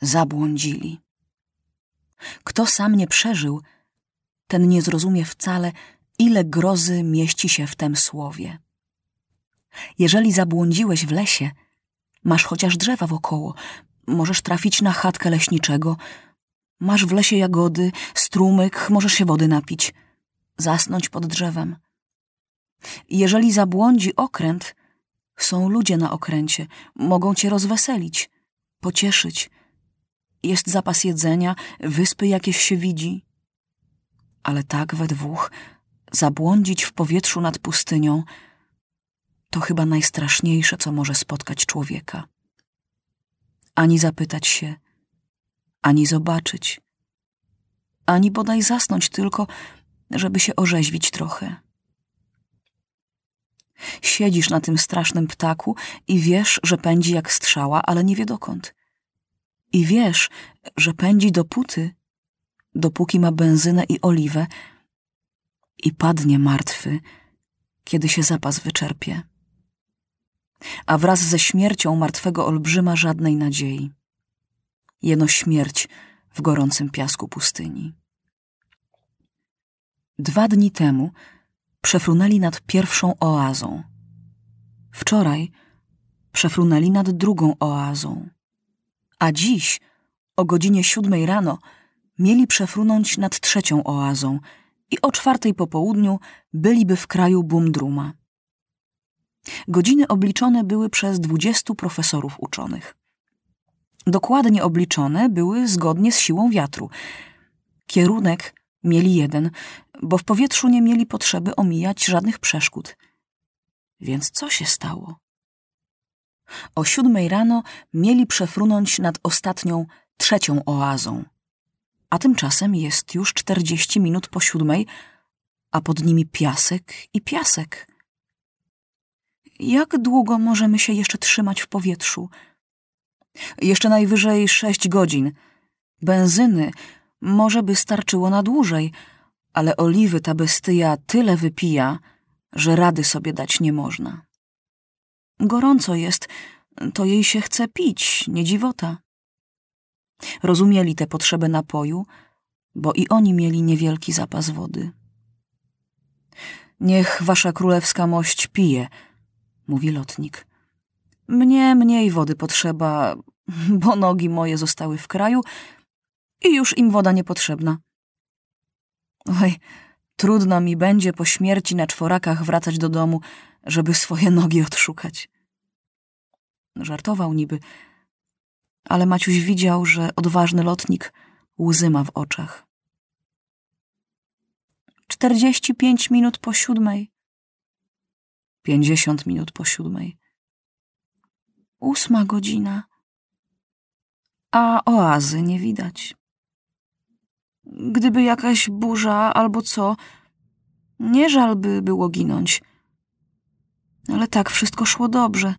zabłądzili. Kto sam nie przeżył, ten nie zrozumie wcale, ile grozy mieści się w tem słowie. Jeżeli zabłądziłeś w lesie, masz chociaż drzewa wokoło, możesz trafić na chatkę leśniczego, masz w lesie jagody, strumyk, możesz się wody napić, zasnąć pod drzewem. Jeżeli zabłądzi okręt, są ludzie na okręcie, mogą cię rozweselić, pocieszyć. Jest zapas jedzenia, wyspy jakieś się widzi. Ale tak we dwóch zabłądzić w powietrzu nad pustynią to chyba najstraszniejsze, co może spotkać człowieka. Ani zapytać się, ani zobaczyć, ani bodaj zasnąć tylko, żeby się orzeźwić trochę. Siedzisz na tym strasznym ptaku i wiesz, że pędzi jak strzała, ale nie wie dokąd. I wiesz, że pędzi dopóty, dopóki ma benzynę i oliwę i padnie martwy, kiedy się zapas wyczerpie. A wraz ze śmiercią martwego olbrzyma żadnej nadziei. Jeno śmierć w gorącym piasku pustyni. Dwa dni temu przefrunęli nad pierwszą oazą. Wczoraj przefrunęli nad drugą oazą. A dziś, o godzinie siódmej rano, mieli przefrunąć nad trzecią oazą i o czwartej po południu byliby w kraju Bumdruma. Godziny obliczone były przez dwudziestu profesorów uczonych. Dokładnie obliczone były zgodnie z siłą wiatru. Kierunek mieli jeden, bo w powietrzu nie mieli potrzeby omijać żadnych przeszkód. Więc co się stało? O siódmej rano mieli przefrunąć nad ostatnią, trzecią oazą. A tymczasem jest już czterdzieści minut po siódmej, a pod nimi piasek i piasek. Jak długo możemy się jeszcze trzymać w powietrzu? Jeszcze najwyżej sześć godzin. Benzyny może by starczyło na dłużej, ale oliwy ta bestyja tyle wypija, że rady sobie dać nie można. Gorąco jest, to jej się chce pić, nie dziwota. Rozumieli tę potrzebę napoju, bo i oni mieli niewielki zapas wody. Niech wasza królewska mość pije, mówi lotnik. Mnie mniej wody potrzeba, bo nogi moje zostały w kraju i już im woda niepotrzebna. Oj, trudno mi będzie po śmierci na czworakach wracać do domu, żeby swoje nogi odszukać. Żartował niby, ale Maciuś widział, że odważny lotnik łzy ma w oczach. Czterdzieści pięć minut po siódmej. Pięćdziesiąt minut po siódmej. Ósma godzina. A oazy nie widać. Gdyby jakaś burza albo co, nie żal by było ginąć. Ale tak wszystko szło dobrze.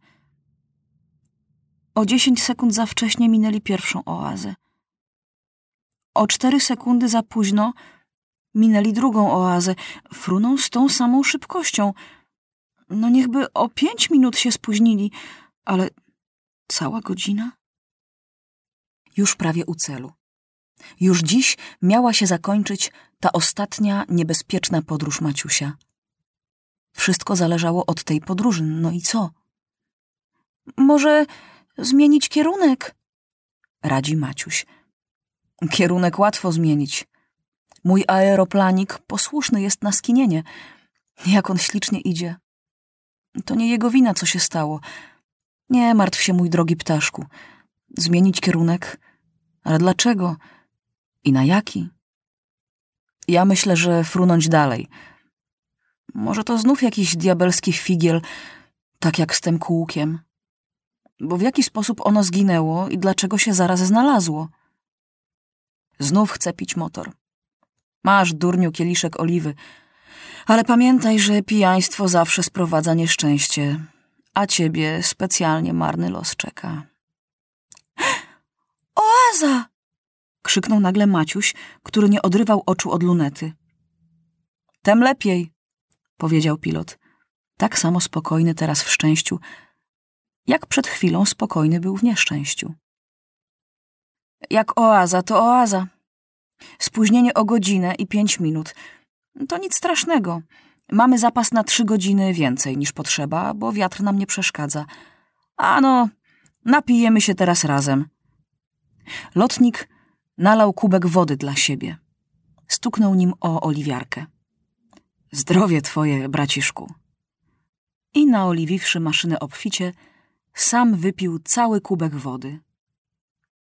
O dziesięć sekund za wcześnie minęli pierwszą oazę. O cztery sekundy za późno minęli drugą oazę. Fruną z tą samą szybkością. No niechby o pięć minut się spóźnili, ale cała godzina? Już prawie u celu. Już dziś miała się zakończyć ta ostatnia, niebezpieczna podróż Maciusia. Wszystko zależało od tej podróży, no i co? Może zmienić kierunek? Radzi Maciuś. Kierunek łatwo zmienić. Mój aeroplanik posłuszny jest na skinienie. Jak on ślicznie idzie. To nie jego wina, co się stało. Nie martw się, mój drogi ptaszku. Zmienić kierunek? Ale dlaczego? I na jaki? Ja myślę, że frunąć dalej. Może to znów jakiś diabelski figiel, tak jak z tym kółkiem. Bo w jaki sposób ono zginęło i dlaczego się zaraz znalazło? Znów chcę pić motor. Masz, durniu, kieliszek oliwy. Ale pamiętaj, że pijaństwo zawsze sprowadza nieszczęście, a ciebie specjalnie marny los czeka. Oaza! krzyknął nagle Maciuś, który nie odrywał oczu od lunety. Tem lepiej, powiedział pilot. Tak samo spokojny teraz w szczęściu, jak przed chwilą spokojny był w nieszczęściu. Jak oaza, to oaza. Spóźnienie o godzinę i pięć minut. To nic strasznego. Mamy zapas na trzy godziny więcej niż potrzeba, bo wiatr nam nie przeszkadza. A no, napijemy się teraz razem. Lotnik nalał kubek wody dla siebie. Stuknął nim o oliwiarkę. Zdrowie twoje, braciszku. I naoliwiwszy maszynę obficie, sam wypił cały kubek wody.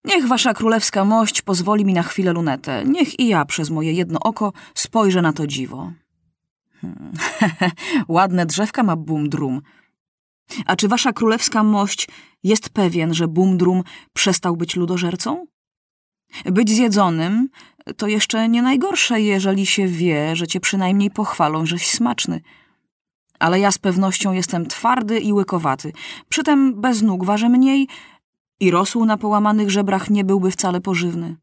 Niech wasza królewska mość pozwoli mi na chwilę lunetę. Niech i ja przez moje jedno oko spojrzę na to dziwo. Hmm. Ładne drzewka ma Bumdrum. A czy wasza królewska mość jest pewien, że Bumdrum przestał być ludożercą? Być zjedzonym to jeszcze nie najgorsze, jeżeli się wie, że cię przynajmniej pochwalą, żeś smaczny. Ale ja z pewnością jestem twardy i łykowaty. Przytem bez nóg waży mniej i rosół na połamanych żebrach nie byłby wcale pożywny.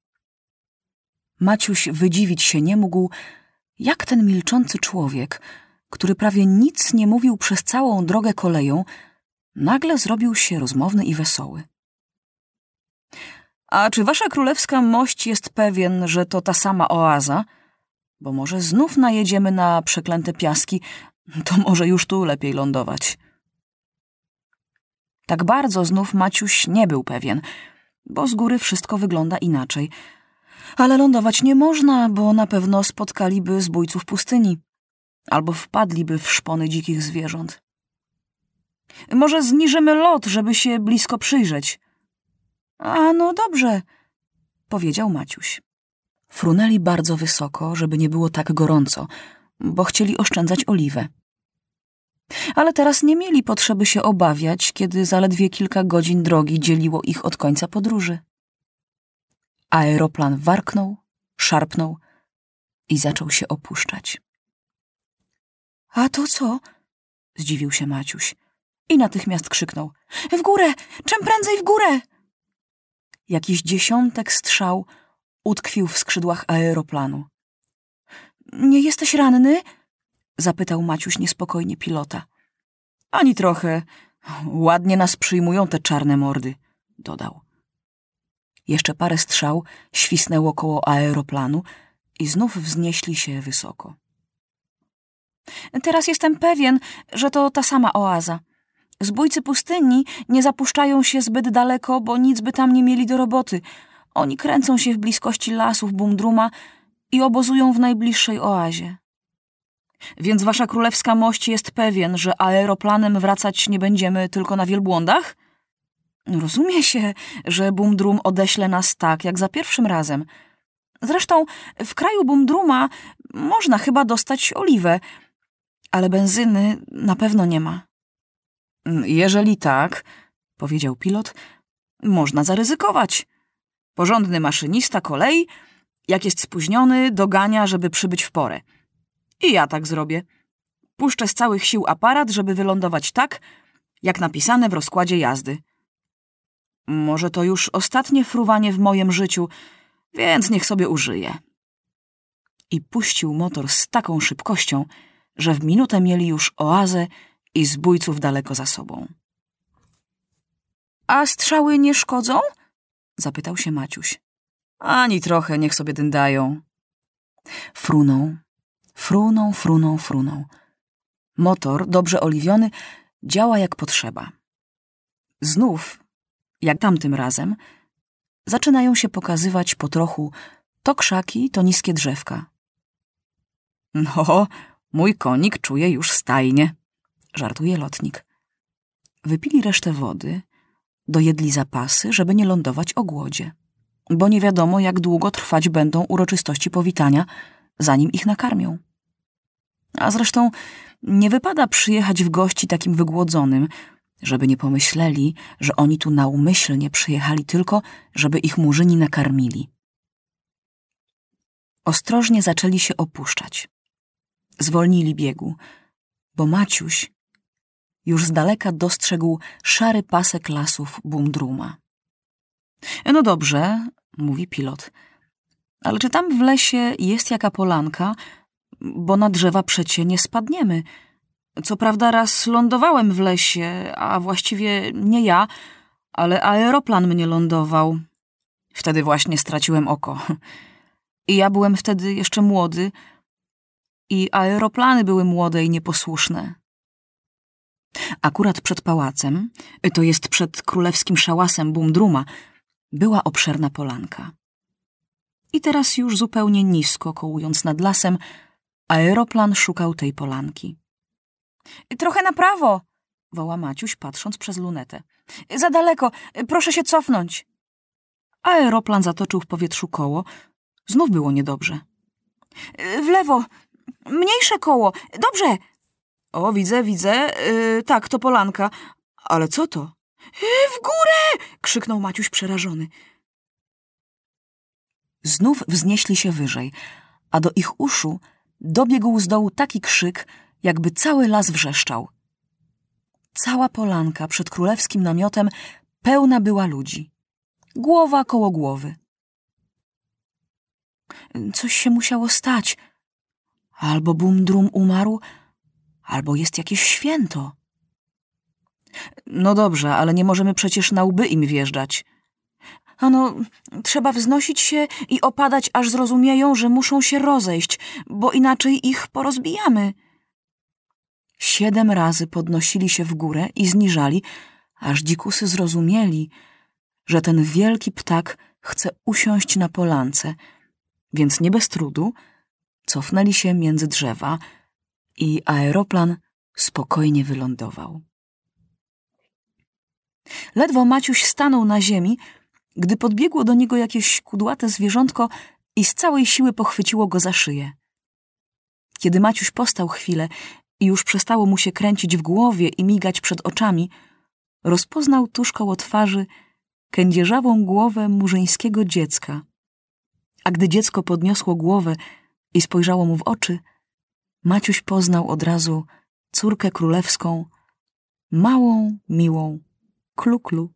Maciuś wydziwić się nie mógł, jak ten milczący człowiek, który prawie nic nie mówił przez całą drogę koleją, nagle zrobił się rozmowny i wesoły. A czy wasza królewska mość jest pewien, że to ta sama oaza? Bo może znów najedziemy na przeklęte piaski, to może już tu lepiej lądować. Tak bardzo znów Maciuś nie był pewien, bo z góry wszystko wygląda inaczej. Ale lądować nie można, bo na pewno spotkaliby zbójców pustyni albo wpadliby w szpony dzikich zwierząt. Może zniżymy lot, żeby się blisko przyjrzeć. A no dobrze, powiedział Maciuś. Frunęli bardzo wysoko, żeby nie było tak gorąco, bo chcieli oszczędzać oliwę. Ale teraz nie mieli potrzeby się obawiać, kiedy zaledwie kilka godzin drogi dzieliło ich od końca podróży. Aeroplan warknął, szarpnął i zaczął się opuszczać. A to co? Zdziwił się Maciuś i natychmiast krzyknął. W górę! Czym prędzej w górę! Jakiś dziesiątek strzał utkwił w skrzydłach aeroplanu. Nie jesteś ranny? Zapytał Maciuś niespokojnie pilota. Ani trochę. Ładnie nas przyjmują te czarne mordy, dodał. Jeszcze parę strzał świsnęło koło aeroplanu i znów wznieśli się wysoko. Teraz jestem pewien, że to ta sama oaza. Zbójcy pustyni nie zapuszczają się zbyt daleko, bo nic by tam nie mieli do roboty. Oni kręcą się w bliskości lasów Bumdruma i obozują w najbliższej oazie. Więc wasza królewska mość jest pewien, że aeroplanem wracać nie będziemy tylko na wielbłądach? Rozumie się, że Bumdrum odeśle nas tak, jak za pierwszym razem. Zresztą w kraju Bumdruma można chyba dostać oliwę, ale benzyny na pewno nie ma. Jeżeli tak, powiedział pilot, można zaryzykować. Porządny maszynista kolei, jak jest spóźniony, dogania, żeby przybyć w porę. I ja tak zrobię. Puszczę z całych sił aparat, żeby wylądować tak, jak napisane w rozkładzie jazdy. Może to już ostatnie fruwanie w moim życiu, więc niech sobie użyje. I puścił motor z taką szybkością, że w minutę mieli już oazę i zbójców daleko za sobą. A strzały nie szkodzą? zapytał się Maciuś. Ani trochę, niech sobie dyndają. Frunął, Fruną, fruną, fruną. Motor, dobrze oliwiony, działa jak potrzeba. Znów, jak tamtym razem, zaczynają się pokazywać po trochu to krzaki, to niskie drzewka. No, mój konik czuje już stajnie, żartuje lotnik. Wypili resztę wody, dojedli zapasy, żeby nie lądować o głodzie, bo nie wiadomo, jak długo trwać będą uroczystości powitania, zanim ich nakarmią. A zresztą nie wypada przyjechać w gości takim wygłodzonym, żeby nie pomyśleli, że oni tu naumyślnie przyjechali tylko, żeby ich murzyni nakarmili. Ostrożnie zaczęli się opuszczać. Zwolnili biegu, bo Maciuś już z daleka dostrzegł szary pasek lasów Bumdruma. No dobrze, mówi pilot, ale czy tam w lesie jest jaka polanka, bo na drzewa przecie nie spadniemy. Co prawda raz lądowałem w lesie, a właściwie nie ja, ale aeroplan mnie lądował. Wtedy właśnie straciłem oko. I ja byłem wtedy jeszcze młody, i aeroplany były młode i nieposłuszne. Akurat przed pałacem, to jest przed królewskim szałasem Bumdruma, była obszerna polanka. I teraz już zupełnie nisko, kołując nad lasem, aeroplan szukał tej polanki. Trochę na prawo, woła Maciuś, patrząc przez lunetę. Za daleko, proszę się cofnąć. Aeroplan zatoczył w powietrzu koło. Znów było niedobrze. W lewo, mniejsze koło, dobrze. O, widzę, widzę. Yy, tak, to polanka. Ale co to? Yy, w górę! krzyknął Maciuś przerażony. Znów wznieśli się wyżej, a do ich uszu dobiegł z dołu taki krzyk, jakby cały las wrzeszczał. Cała polanka przed królewskim namiotem pełna była ludzi. Głowa koło głowy. Coś się musiało stać. Albo Bumdrum umarł, albo jest jakieś święto. No dobrze, ale nie możemy przecież na łby im wjeżdżać. Ano, trzeba wznosić się i opadać, aż zrozumieją, że muszą się rozejść, bo inaczej ich porozbijamy. Siedem razy podnosili się w górę i zniżali, aż dzikusy zrozumieli, że ten wielki ptak chce usiąść na polance, więc nie bez trudu cofnęli się między drzewa i aeroplan spokojnie wylądował. Ledwo Maciuś stanął na ziemi, gdy podbiegło do niego jakieś kudłate zwierzątko i z całej siły pochwyciło go za szyję. Kiedy Maciuś postał chwilę i już przestało mu się kręcić w głowie i migać przed oczami, rozpoznał tuż koło twarzy kędzierzawą głowę murzyńskiego dziecka. A gdy dziecko podniosło głowę i spojrzało mu w oczy, Maciuś poznał od razu córkę królewską, małą, miłą, kluklu.